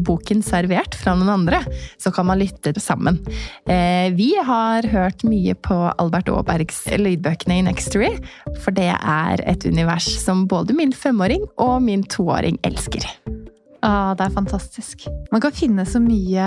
boken servert fra noen andre, så kan man lytte sammen. Eh, vi har hørt mye på Albert Aabergs lydbøkene i Nextory, for det er et univers som både min femåring og min toåring elsker. Ah, det er fantastisk. Man kan finne så mye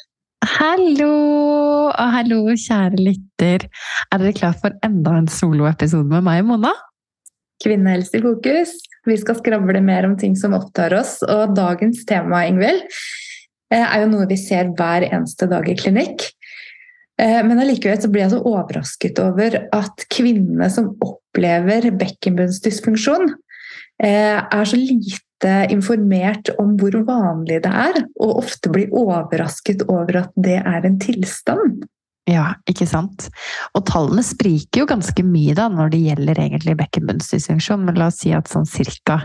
Hallo! Og hallo, kjære lytter. Er dere klar for enda en soloepisode med meg og Mona? Kvinnehelse i fokus. Vi skal skravle mer om ting som opptar oss. Og dagens tema, Ingvild, eh, er jo noe vi ser hver eneste dag i klinikk. Eh, men allikevel blir jeg så overrasket over at kvinnene som opplever bekkenbunnsdysfunksjon, er så lite informert om hvor vanlig det er, og ofte blir overrasket over at det er en tilstand. Ja, ikke sant. Og tallene spriker jo ganske mye da når det gjelder egentlig bekkenbunnsdysfunksjon, men la oss si at sånn cirka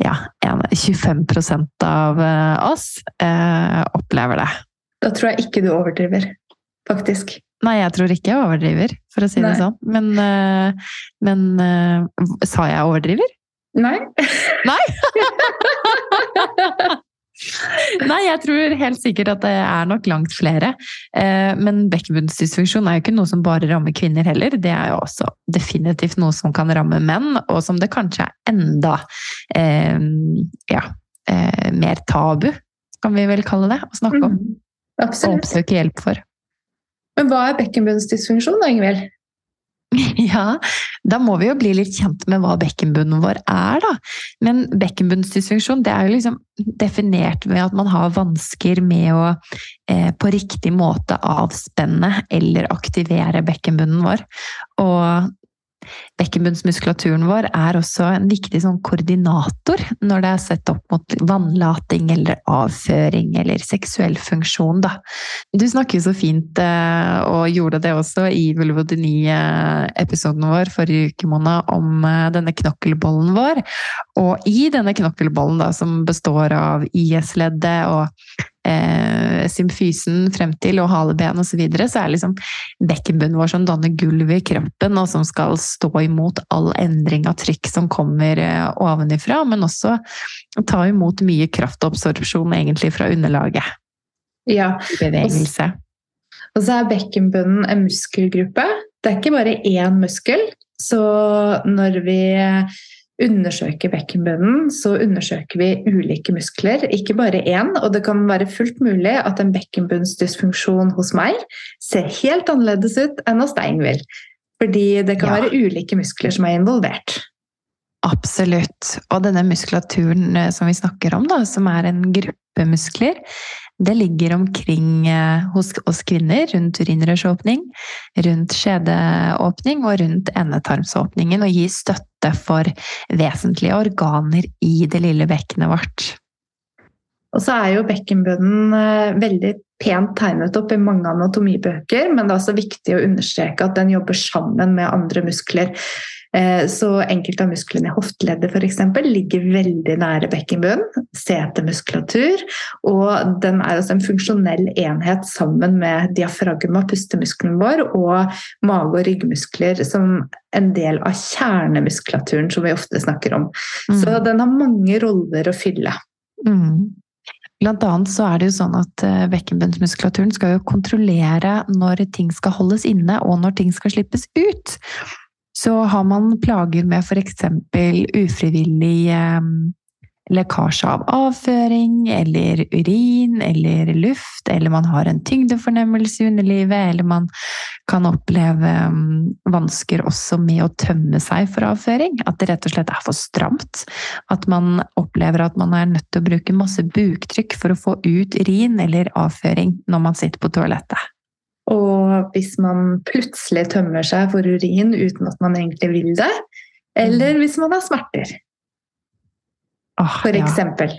ja, 25% av eh, oss eh, opplever det. Da tror jeg ikke du overdriver, faktisk. Nei, jeg tror ikke jeg overdriver, for å si Nei. det sånn. Men, eh, men sa jeg overdriver? Nei. Nei? Nei, jeg tror helt sikkert at det er nok langt flere. Eh, men bekkenbunnsdysfunksjon er jo ikke noe som bare rammer kvinner heller. Det er jo også definitivt noe som kan ramme menn, og som det kanskje er enda eh, ja, eh, mer tabu, kan vi vel kalle det, å snakke om. Mm. Og oppsøke hjelp for. Men hva er bekkenbunnsdysfunksjon, da, Ingvild? Ja, da må vi jo bli litt kjent med hva bekkenbunnen vår er, da. Men bekkenbunnsdysfunksjon det er jo liksom definert ved at man har vansker med å eh, på riktig måte avspenne eller aktivere bekkenbunnen vår. Og Bekkenbunnsmuskulaturen vår er også en viktig sånn koordinator når det er sett opp mot vannlating eller avføring eller seksuell funksjon. Da. Du snakker jo så fint, eh, og gjorde det også i vulvodyni-episoden vår forrige uke, Mona, om eh, denne knokkelbollen vår. Og i denne knokkelbollen, da, som består av IS-leddet og eh, symfysen frem til, og haleben osv., så, videre, så er liksom bekkenbunnen vår som danner gulvet i kroppen, og som skal stå imot all endring av trykk som kommer eh, ovenifra, men også ta imot mye kraftabsorpsjon egentlig fra underlaget. Ja. Bevegelse. Og så er bekkenbunnen en muskelgruppe. Det er ikke bare én muskel. Så når vi undersøker bekkenbunnen, så undersøker vi ulike muskler, ikke bare én. Og det kan være fullt mulig at en bekkenbunnsdysfunksjon hos meg ser helt annerledes ut enn hos deg, Ingvild. Fordi det kan ja. være ulike muskler som er involvert. Absolutt. Og denne muskulaturen eh, som vi snakker om, da, som er en gruppe muskler, det ligger omkring eh, hos oss kvinner, rundt urinrørsåpning, rundt skjedeåpning og rundt endetarmsåpningen, og gir støtte for vesentlige organer i det lille bekkenet vårt. Og så er jo bekkenbunnen eh, veldig pent tegnet opp i mange anatomibøker, men det er også viktig å understreke at den jobber sammen med andre muskler. Eh, så enkelte av musklene i hofteleddet f.eks. ligger veldig nære bekkenbunnen. Setemuskulatur. Og den er også en funksjonell enhet sammen med diafragma, pustemuskelen vår, og mage- og ryggmuskler som en del av kjernemuskulaturen som vi ofte snakker om. Mm. Så den har mange roller å fylle. Mm. Blant annet så er det jo sånn at eh, bekkenbunnsmuskulaturen skal jo kontrollere når ting skal holdes inne og når ting skal slippes ut. Så har man plager med f.eks. ufrivillig eh, lekkasje av avføring eller urin eller luft, eller man har en tyngdefornemmelse i underlivet, eller man kan oppleve um, vansker også med å tømme seg for avføring. At det rett og slett er for stramt. At man opplever at man er nødt til å bruke masse buktrykk for å få ut urin eller avføring når man sitter på toalettet. Og hvis man plutselig tømmer seg for urin uten at man egentlig vil det, eller hvis man har smerter. Oh, for eksempel.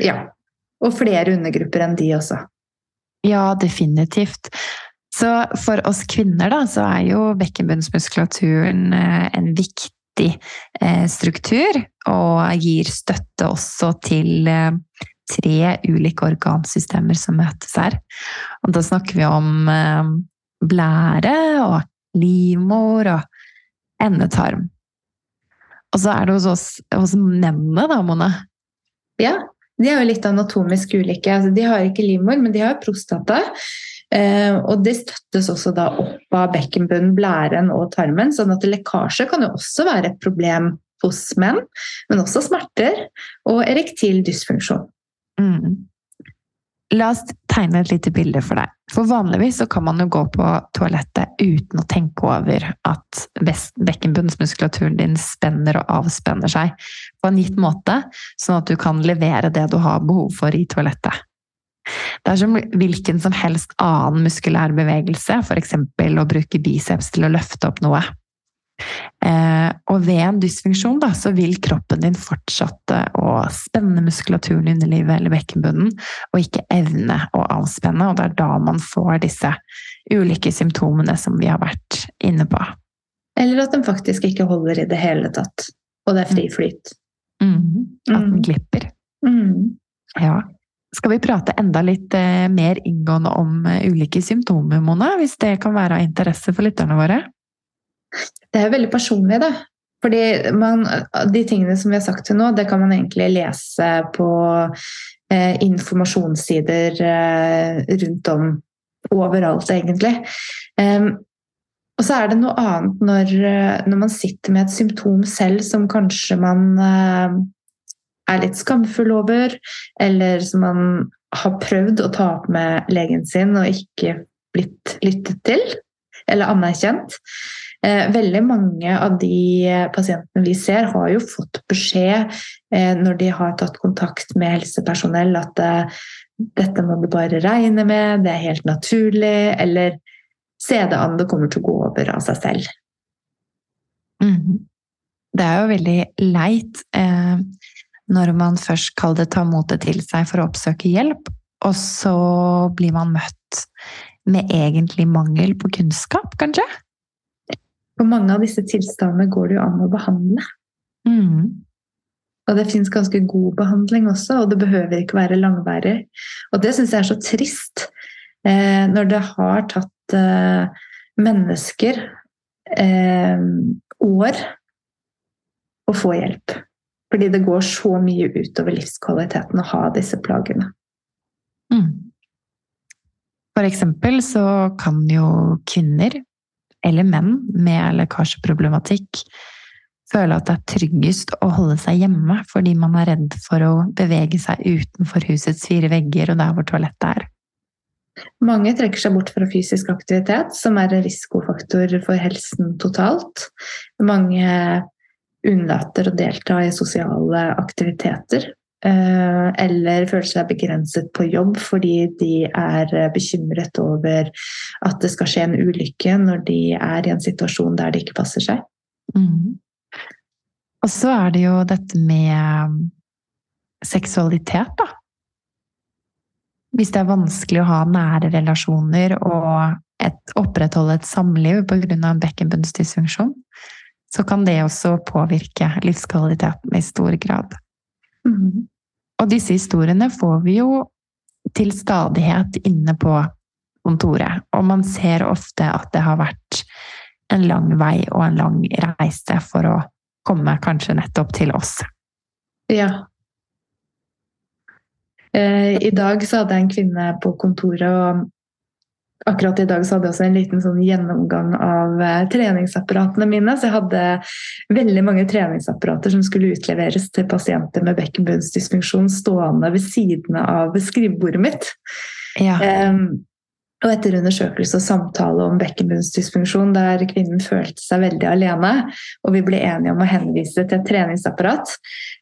Ja. ja. Og flere undergrupper enn de også. Ja, definitivt. Så for oss kvinner da, så er jo bekkenbunnsmuskulaturen eh, en viktig eh, struktur, og gir støtte også til eh, tre ulike organsystemer som møtes her. Og da snakker vi om eh, blære og livmor og endetarm. Og så er det hos oss hos mennene, da, Mona? Ja, de er jo litt anatomisk ulike. Altså, de har ikke livmor, men de har prostata. Eh, og det støttes også da opp av bekkenbunnen, blæren og tarmen. sånn at lekkasje kan jo også være et problem hos menn, men også smerter og erektil dysfunksjon. Mm. La oss tegne et lite bilde for deg. For vanligvis så kan man jo gå på toalettet uten å tenke over at bekkenbunnsmuskulaturen din spenner og avspenner seg på en gitt måte, sånn at du kan levere det du har behov for i toalettet. Det er som hvilken som helst annen muskulær bevegelse, f.eks. å bruke biceps til å løfte opp noe. Eh, og ved en dysfunksjon da, så vil kroppen din fortsette å spenne muskulaturen i underlivet eller bekkenbunnen, og ikke evne å avspenne. Og det er da man får disse ulike symptomene som vi har vært inne på. Eller at den faktisk ikke holder i det hele tatt, og det er fri flyt. Mm. At den mm. glipper. Mm. Ja. Skal vi prate enda litt eh, mer inngående om eh, ulike symptomer, Mona? Hvis det kan være av interesse for lytterne våre? Det er jo veldig personlig, da. Fordi man, de tingene som vi har sagt til nå, det kan man egentlig lese på eh, informasjonssider eh, rundt om overalt, egentlig. Um, og så er det noe annet når, eh, når, man sitter med et symptom selv som kanskje man eh, er litt skamfull over, eller som man har prøvd å ta opp med legen sin og ikke blitt lyttet til eller anerkjent. Eh, veldig mange av de eh, pasientene vi ser, har jo fått beskjed eh, når de har tatt kontakt med helsepersonell at dette må du bare regne med, det er helt naturlig, eller se det an, det kommer til å gå over av seg selv. Mm. Det er jo veldig leit eh, når man først kaller det ta motet til seg for å oppsøke hjelp, og så blir man møtt med egentlig mangel på kunnskap, kanskje? For mange av disse tilstandene går det jo an å behandle. Mm. Og det fins ganske god behandling også, og det behøver ikke være langværig. Og det syns jeg er så trist. Eh, når det har tatt eh, mennesker eh, år å få hjelp. Fordi det går så mye utover livskvaliteten å ha disse plagene. Mm. For eksempel så kan jo kvinner, eller menn med lekkasjeproblematikk, føle at det er tryggest å holde seg hjemme fordi man er redd for å bevege seg utenfor husets fire vegger og der hvor toalettet er. Mange trekker seg bort fra fysisk aktivitet, som er en risikofaktor for helsen totalt. Mange unnlater å delta i sosiale aktiviteter. Eh, eller føler seg begrenset på jobb fordi de er bekymret over at det skal skje en ulykke når de er i en situasjon der det ikke passer seg. Mm. Og så er det jo dette med seksualitet, da. Hvis det er vanskelig å ha nære relasjoner og et, opprettholde et samliv pga. en bekkenbunnsdysfunksjon, så kan det også påvirke livskvaliteten i stor grad. Mm. Og disse historiene får vi jo til stadighet inne på kontoret, og man ser ofte at det har vært en lang vei og en lang reise for å komme kanskje nettopp til oss. Ja. Eh, I dag så hadde jeg en kvinne på kontoret, og akkurat i dag så hadde jeg også en liten sånn gjennomgang av eh, treningsapparatene mine. Så jeg hadde veldig mange treningsapparater som skulle utleveres til pasienter med bekkenbunnsdysfunksjon stående ved siden av skrivebordet mitt. Ja. Um, og etter undersøkelse og samtale om bekkenbunnsdysfunksjon, der kvinnen følte seg veldig alene, og vi ble enige om å henvise til et treningsapparat,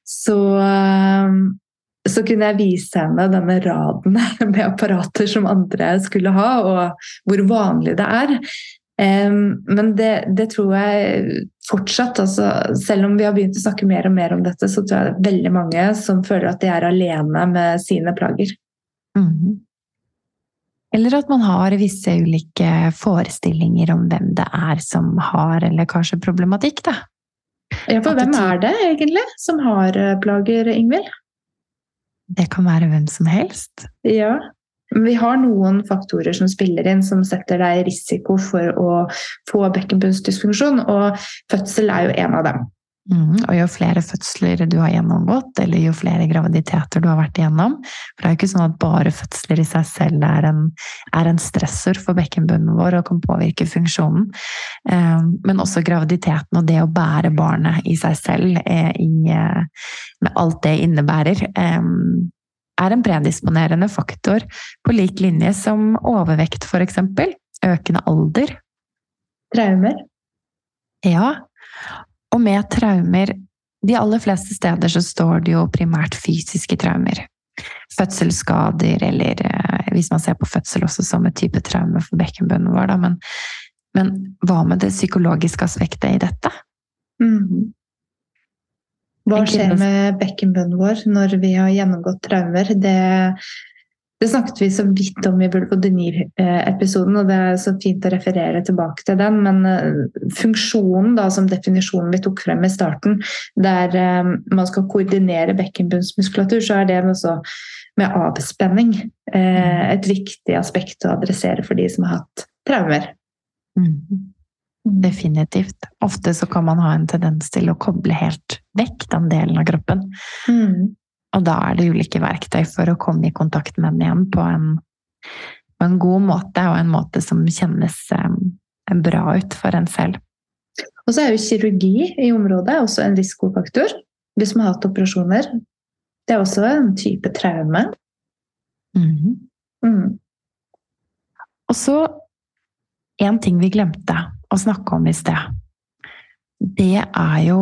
så, um, så kunne jeg vise henne denne raden med apparater som andre skulle ha, og hvor vanlig det er. Men det, det, tror jeg fortsatt, altså, selv om vi har begynt å snakke mer og mer om dette, så tror jeg det er veldig mange som føler at de er alene med sine plager. Mm. Eller at man har visse ulike forestillinger om hvem det er som har eller kanskje problematikk. da. Ja, for hvem er det egentlig som har eh, plager, Ingvild? Det kan være hvem som helst. Ja. Vi har noen faktorer som spiller inn, som setter deg i risiko for å få bekkenbunnsdysfunksjon, og fødsel er jo en av dem. Mm, og jo flere fødsler du har gjennomgått, eller jo flere graviditeter du har vært igjennom For det er jo ikke sånn at bare fødsler i seg selv er en, er en stressor for bekkenbunnen vår og kan påvirke funksjonen. Eh, men også graviditeten og det å bære barnet i seg selv, eh, i, eh, med alt det innebærer, eh, er en predisponerende faktor på lik linje som overvekt, f.eks. Økende alder. Traumer. Ja, og med traumer De aller fleste steder så står det jo primært fysiske traumer. Fødselsskader, eller eh, hvis man ser på fødsel også som et type traume for bekkenbunnen vår, da. Men, men, hva med det psykologiske aspektet i dette? Mm. Hva skjer med bekkenbunnen vår når vi har gjennomgått traumer? Det det snakket vi så vidt om i vulvodyni-episoden, og det er så fint å referere tilbake til den. Men eh, funksjonen, da, som definisjonen vi tok frem i starten, der eh, man skal koordinere bekkenbunnsmuskulatur, så er det også med avspenning eh, mm. et viktig aspekt å adressere for de som har hatt traumer. Mm. Definitivt. Ofte så kan man ha en tendens til å koble helt vekk den delen av kroppen. Mm. Og da er det ulike verktøy for å komme i kontakt med den igjen på en, på en god måte, og en måte som kjennes um, bra ut for en selv. Og så er jo kirurgi i området også en risikofaktor. Hvis man har hatt operasjoner. Det er også en type traume. Mm. Mm. Og så en ting vi glemte å snakke om i sted. Det er jo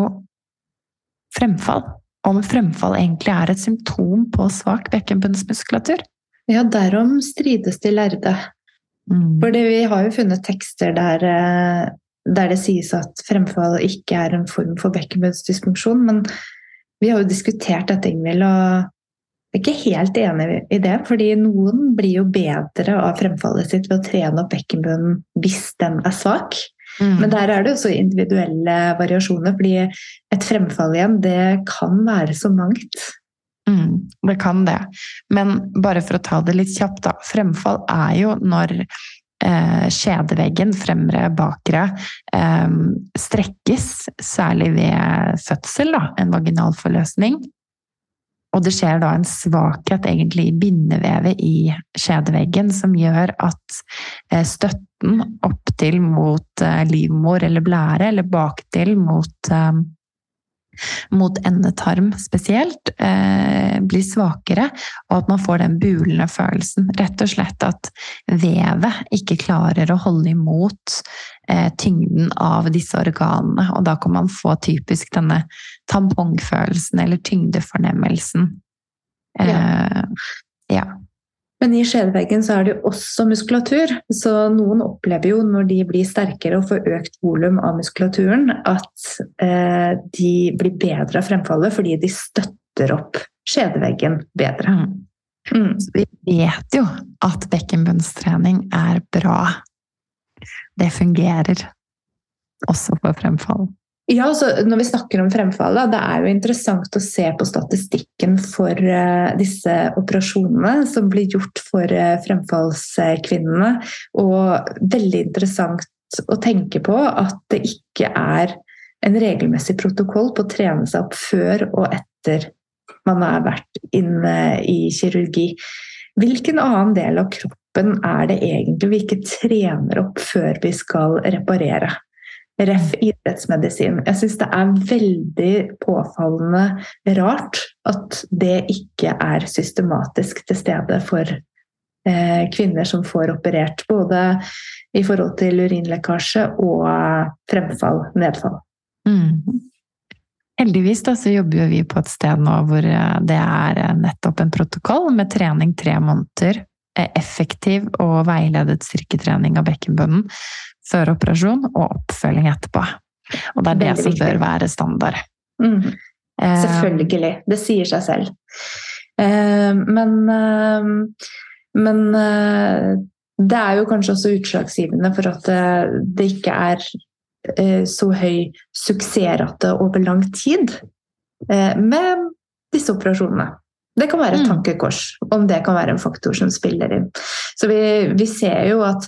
fremfall om fremfall egentlig er et symptom på svak bekkenbunnsmuskulatur? Ja, derom strides de lærde. Mm. Fordi vi har jo funnet tekster der, eh, der, det sies at fremfall ikke er en form for bekkenbunnsdysfunksjon, men vi har jo diskutert dette, Ingvild, og jeg er ikke helt enig i det. fordi noen blir jo bedre av fremfallet sitt ved å trene opp bekkenbunnen hvis den er svak. Mm. Men der er det også individuelle variasjoner, fordi et fremfall igjen, det kan være så mangt. Mm, det kan det. Men bare for å ta det litt kjapt, da. Fremfall er jo når eh, skjedeveggen, fremre, bakre, eh, strekkes, særlig ved fødsel, da, en vaginal forløsning. Og det skjer da en svakhet egentlig i bindevevet i skjedeveggen som gjør at eh, støtten opp til mot eh, livmor eller blære, eller baktil mot eh, mot endetarm spesielt, blir svakere, og at man får den bulende følelsen. Rett og slett at vevet ikke klarer å holde imot tyngden av disse organene. Og da kan man få typisk denne tampongfølelsen eller tyngdefornemmelsen. Eh, ja. Men i skjedeveggen så er det jo også muskulatur, så noen opplever jo når de blir sterkere og får økt volum av muskulaturen, at eh, de blir bedre av fremfallet fordi de støtter opp skjedeveggen bedre. Mm. Så vi vet jo at bekkenbunnstrening er bra. Det fungerer også for fremfall. Ja, så Når vi snakker om fremfall, da, det er jo interessant å se på statistikken for uh, disse operasjonene som blir gjort for uh, fremfallskvinnene. Og veldig interessant å tenke på at det ikke er en regelmessig protokoll på å trene seg opp før og etter man har vært inne i kirurgi. Hvilken annen del av kroppen er det egentlig vi ikke trener opp før vi skal reparere? Ref idrettsmedisin. Jeg syns det er veldig påfallende rart at det ikke er systematisk til stede for eh, kvinner som får operert. Både i forhold til urinlekkasje og fremfall, nedfall. Mm. Heldigvis da, så jobber vi på et sted nå hvor eh, det er eh, nettopp en protokoll med trening tre måneder. Eh, effektiv og veiledet styrketrening av bekkenbunnen før operasjon og oppfølging etterpå. Og det er det Veldig som viktig. bør være standard. Mm. Eh, Selvfølgelig. Det sier seg selv. Eh, men men det er jo kanskje også utslagsgivende for at det ikke er så høy suksessrate over lang tid med disse operasjonene. Det kan være et Mm. tankekors, om det kan være en faktor som spiller inn. Så vi, vi ser jo at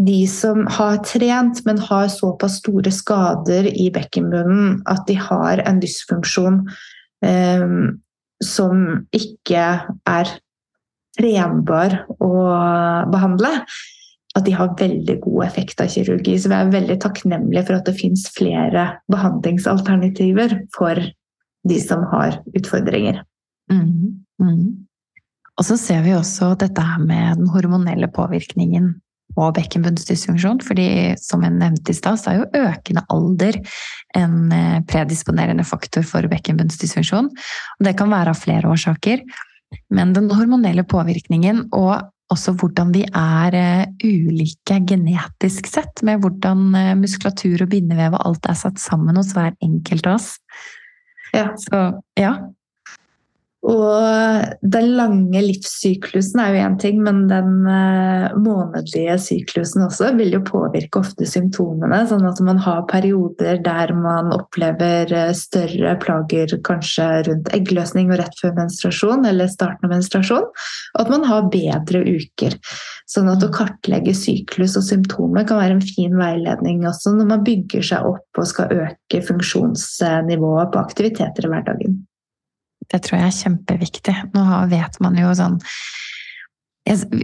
de som har trent, men har såpass store skader i bekkenbunnen at de har en dysfunksjon eh, som ikke er trenbar å behandle, at de har veldig god effekt av kirurgi. Så vi er veldig takknemlige for at det finnes flere behandlingsalternativer for de som har utfordringer. Mm, mm. Og så ser vi også dette her med den hormonelle påvirkningen på bekkenbunnsdysfunksjon. fordi som jeg nevnte i stad, så er jo økende alder en eh, predisponerende faktor for bekkenbunnsdysfunksjon. Og det kan være av flere årsaker. Men den hormonelle påvirkningen og også hvordan vi er eh, ulike genetisk sett, med hvordan eh, muskulatur og bindevev og alt er satt sammen hos hver enkelt av oss. Ja. Så ja. Og den lange livssyklusen er jo én ting, men den eh, månedlige syklusen også vil jo påvirke ofte symptomene. Sånn at man har perioder der man opplever eh, større plager kanskje rundt eggløsning og rett før menstruasjon eller starten av menstruasjon. Og at man har bedre uker. Sånn at å kartlegge syklus og symptomer kan være en fin veiledning også når man bygger seg opp og skal øke funksjonsnivået på aktiviteter i hverdagen. Det tror jeg er kjempeviktig. Nå vet man jo sånn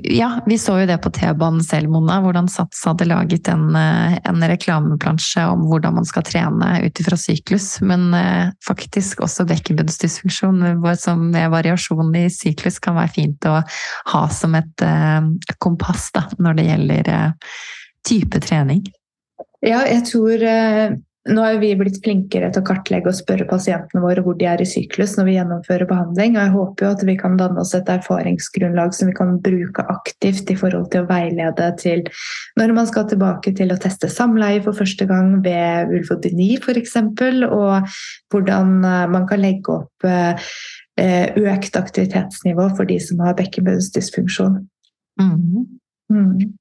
Ja, vi så jo det på T-banen selv, Mona, hvordan Sats hadde laget en, eh, en reklameplansje om hvordan man skal trene ut ifra syklus. Men eh, faktisk også bekkenbunnsdysfunksjon som med variasjon i syklus kan være fint å ha som et eh, kompass da, når det gjelder type trening. Ja, jeg tror Nå har vi blitt flinkere til å kartlegge og spørre pasientene våre hvor de er i syklus når vi gjennomfører behandling. og Jeg håper jo at vi kan danne oss et erfaringsgrunnlag som vi kan bruke aktivt i forhold til å veilede til når man skal tilbake til å teste samleie for første gang ved ulvodyni f.eks. Og hvordan eh, man kan legge opp eh, økt aktivitetsnivå for de som har bekkenbunnsdysfunksjon. Mhm. Mm.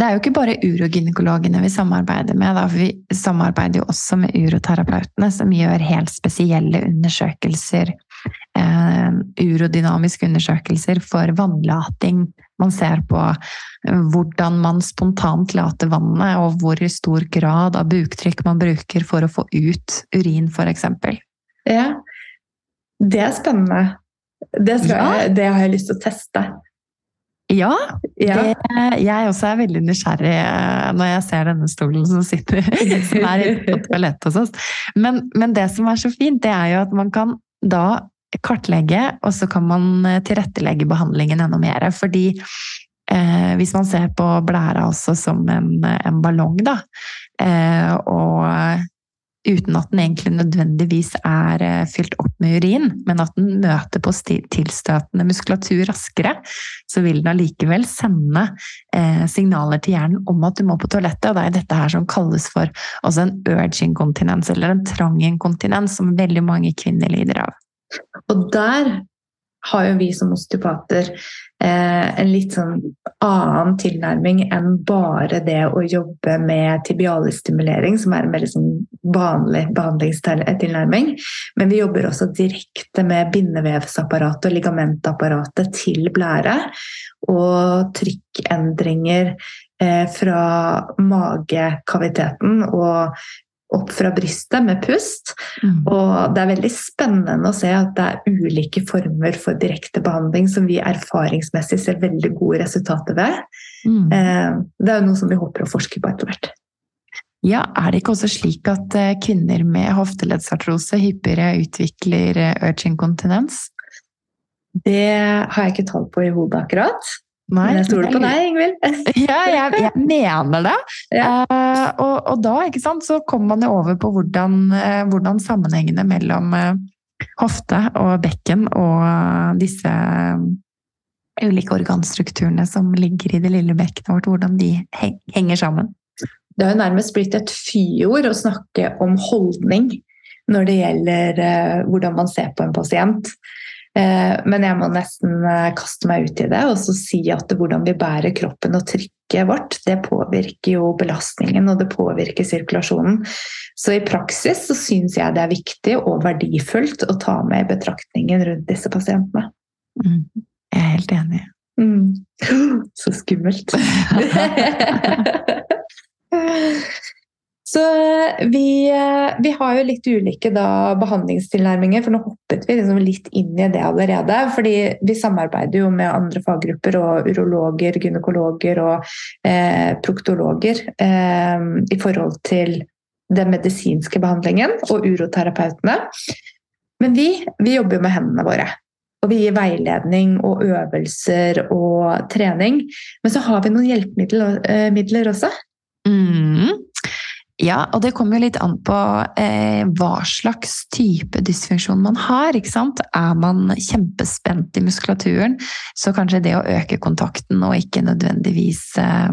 Det er jo ikke bare urogynekologene vi samarbeider med, da, vi samarbeider jo også med uroterapeutene, som gjør helt spesielle undersøkelser. Eh, urodynamiske undersøkelser for vannlating. Man ser på eh, hvordan man spontant later vannet, og hvor stor grad av buktrykk man bruker for å få ut urin, f.eks. Ja, det er spennende. Det, Ja. jeg, det har jeg lyst til å teste. Ja, Ja. det, jeg også er veldig nysgjerrig eh, når jeg ser denne stolen som sitter som er på toalettet hos oss. Men, men det som er så fint, det er jo at man kan da kartlegge, og så kan man eh, tilrettelegge behandlingen enda mer. Fordi eh, hvis man ser på blæra også som en, en ballong, da, eh, og uten at den egentlig nødvendigvis er eh, fylt opp med urin, men at den møter på tilstøtende muskulatur raskere, så vil den allikevel sende eh, signaler til hjernen om at du må på toalettet. Og det er dette her som kalles for en urge inkontinens, eller en trang inkontinens, som veldig mange kvinner lider av. Og der har jo vi som osteopater eh, en litt sånn annen tilnærming enn bare det å jobbe med tibialestimulering, som er en veldig sånn vanlig behandlingstilnærming. Men vi jobber også direkte med bindevevsapparatet og ligamentapparatet til blære. Og trykkendringer eh, fra magekaviteten og opp fra brystet med pust. Og det er veldig spennende å se at det er ulike former for direkte behandling som vi erfaringsmessig ser veldig gode resultater ved. Mm. Eh, Det er jo noe som vi håper å forske på etter hvert. Ja, er det ikke også slik at eh, kvinner med hofteleddsartrose hyppigere utvikler urgent urge inkontinens? Det har jeg ikke tall på i hodet akkurat. Nei, Men jeg stoler på deg, Ingvild. Ja, jeg, jeg mener det. Ja. Uh, og, og da ikke sant, så kommer man jo over på hvordan, uh, hvordan sammenhengene mellom uh, hofte og bekken og eh, disse eh, ulike organstrukturene som ligger i det lille bekkenet vårt, hvordan de henger sammen. Det har jo nærmest blitt et fyord å snakke om holdning når det gjelder eh, hvordan man ser på en pasient. Eh, men jeg må nesten eh, kaste meg ut i det og så si at hvordan vi bærer kroppen og trykket vårt, det påvirker jo belastningen og det påvirker sirkulasjonen. Så i praksis så syns jeg det er viktig og verdifullt å ta med i betraktningen rundt disse pasientene. Mm. Jeg er helt enig. Mm. Så skummelt. Så vi, vi har jo litt ulike da, behandlingstilnærminger, for nå hoppet vi liksom litt inn i det allerede. fordi vi samarbeider jo med andre faggrupper og urologer, gynekologer og eh, proktologer eh, i forhold til den medisinske behandlingen og uroterapeutene. Men vi, vi jobber jo med hendene våre. Og vi gir veiledning og øvelser og trening. Men så har vi noen hjelpemidler eh, også. Mm. Ja, og det kommer jo litt an på eh, hva slags type dysfunksjon man har. ikke sant? Er man kjempespent i muskulaturen, så kanskje det å øke kontakten og ikke nødvendigvis eh,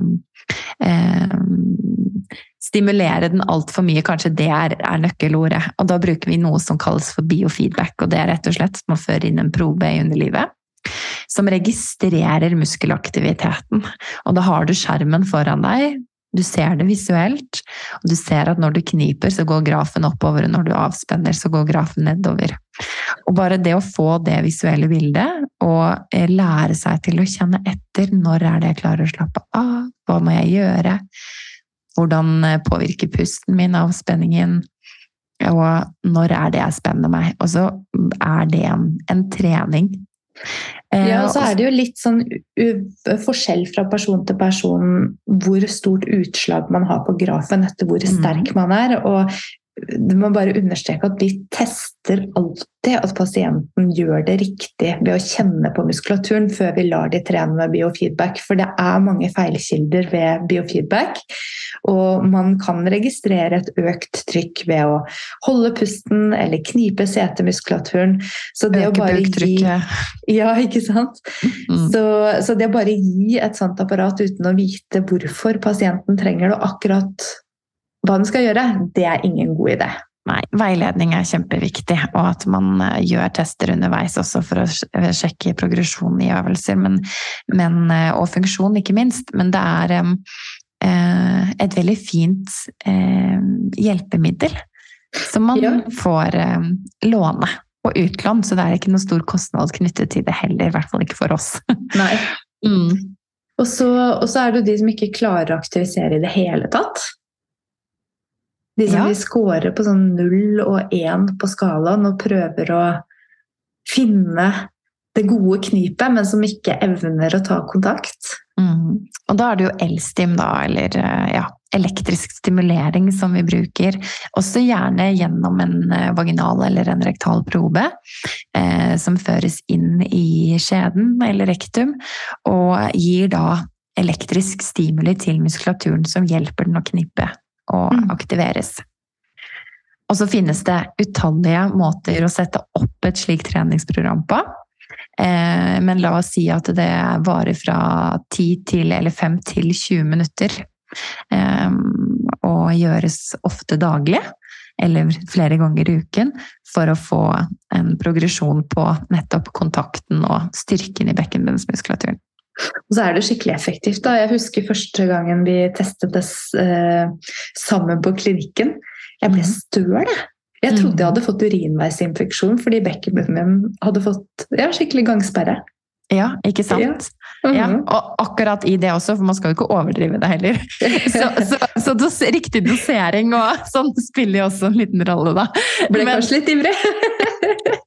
eh, stimulere den altfor mye, kanskje det er, er nøkkelordet. Og da bruker vi noe som kalles for biofeedback, og det er rett og slett at man fører inn en probe i underlivet. Som registrerer muskelaktiviteten. Og da har du skjermen foran deg, du ser det visuelt, og du ser at når du kniper, så går grafen oppover, og når du avspenner, så går grafen nedover. Og bare det å få det visuelle bildet, og eh, lære seg til å kjenne etter når er det jeg klarer å slappe av, hva må jeg gjøre, hvordan eh, påvirker pusten min avspenningen, og når er det jeg spenner meg. Og så er det en, en trening. Eh, Ja, og så er det jo litt sånn forskjell fra person til person hvor stort utslag man har på grafen etter hvor Mhm. sterk man er. Og må bare understreke at vi tester alltid at pasienten gjør det riktig ved å kjenne på muskulaturen før vi lar de trene med biofeedback. For det er mange feilkilder ved biofeedback. Og man kan registrere et økt trykk ved å holde pusten eller knipe setemuskulaturen. Så det å øke bare gi. Ja, ikke sant? Mm. Så, så det å bare gi et sånt apparat uten å vite hvorfor pasienten trenger det, og akkurat hva den skal gjøre, det er ingen god idé. Nei, veiledning er kjempeviktig, og at man eh, gjør tester underveis også for å sjekke progresjon i øvelser, men, men, eh, og funksjon ikke minst. Men det er, eh, et veldig fint eh, hjelpemiddel som man Ja. får eh, låne og utlån, så det er ikke noen stor kostnad knyttet til det heller, i hvert fall ikke for oss. Nei. Mm. Og så, og så er det jo de som ikke klarer å aktivisere i det hele tatt. De som Ja. vil score på sånn null og én på skalaen og prøver å finne det gode knipet, men som ikke evner å ta kontakt. Mm. Og da er det jo elstim, da, eller eh, ja, elektrisk stimulering som vi bruker. Også gjerne gjennom en eh, vaginal eller en rektal probe, eh, som føres inn i skjeden eller rektum, og gir da elektrisk stimuli til muskulaturen som hjelper den å knippe og Mm. aktiveres. Og så finnes det utallige måter å sette opp et slikt treningsprogram på. Eh, Men la oss si at det varer fra 10 til eller 5 til 20 minutter. Eh, Og gjøres ofte daglig, eller flere ganger i uken, for å få en progresjon på nettopp kontakten og styrken i bekkenbunnsmuskulaturen. Og så er det skikkelig effektivt. da. Jeg husker første gangen vi testet det eh, sammen på klinikken. Jeg ble Mhm. støl, jeg. Jeg trodde jeg hadde fått urinveisinfeksjon fordi bekkenbunnen min hadde fått ja, skikkelig gangsperre. Ja, ikke sant? Ja, Mhm. og akkurat i det også, for man skal jo ikke overdrive det heller. Så, så, så dos, riktig dosering og sånn spiller jo også en liten rolle, da. Ble Men- kanskje litt ivrig.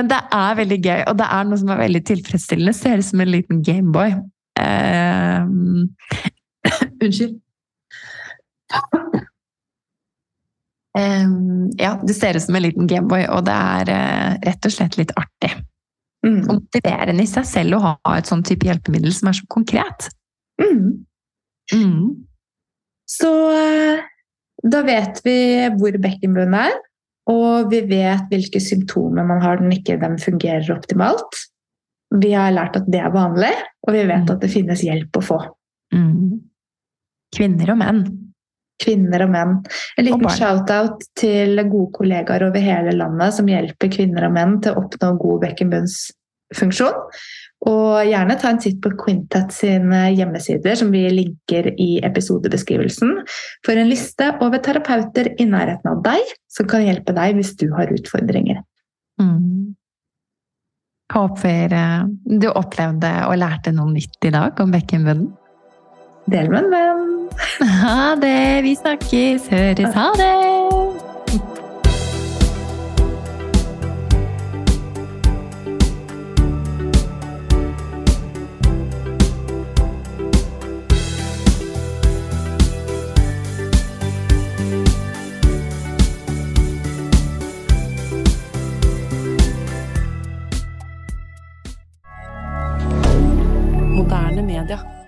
Men det er veldig gøy, og det er noe som er veldig tilfredsstillende. Ser ut som en liten Gameboy. Uh, unnskyld. Eh, ja, det ser ut som en liten Gameboy, og det er uh, rett og slett litt artig. Mm. Og motiverende i seg selv å ha et sånn type hjelpemiddel som er så konkret. Mm. Mm. Så eh, da vet vi hvor bekkenbunnen er, og vi vet hvilke symptomer man har når ikke den fungerer optimalt. Vi har lært at det er vanlig, og vi vet Mm. at det finnes hjelp å få. Mm. Kvinner og menn. Kvinner og menn. En liten shout-out til gode kollegaer over hele landet som hjelper kvinner og menn til å oppnå god bekkenbunnsfunksjon. Og gjerne ta en titt på Quintet sine hjemmesider, som vi linker i episodebeskrivelsen, for en liste over terapeuter i nærheten av deg som kan hjelpe deg hvis du har utfordringer. Mm. Håper eh, du opplevde og lærte noe nytt i dag om bekkenbunnen. Del med en venn! Ha det! Vi snakkes! Høres! Ha det! media.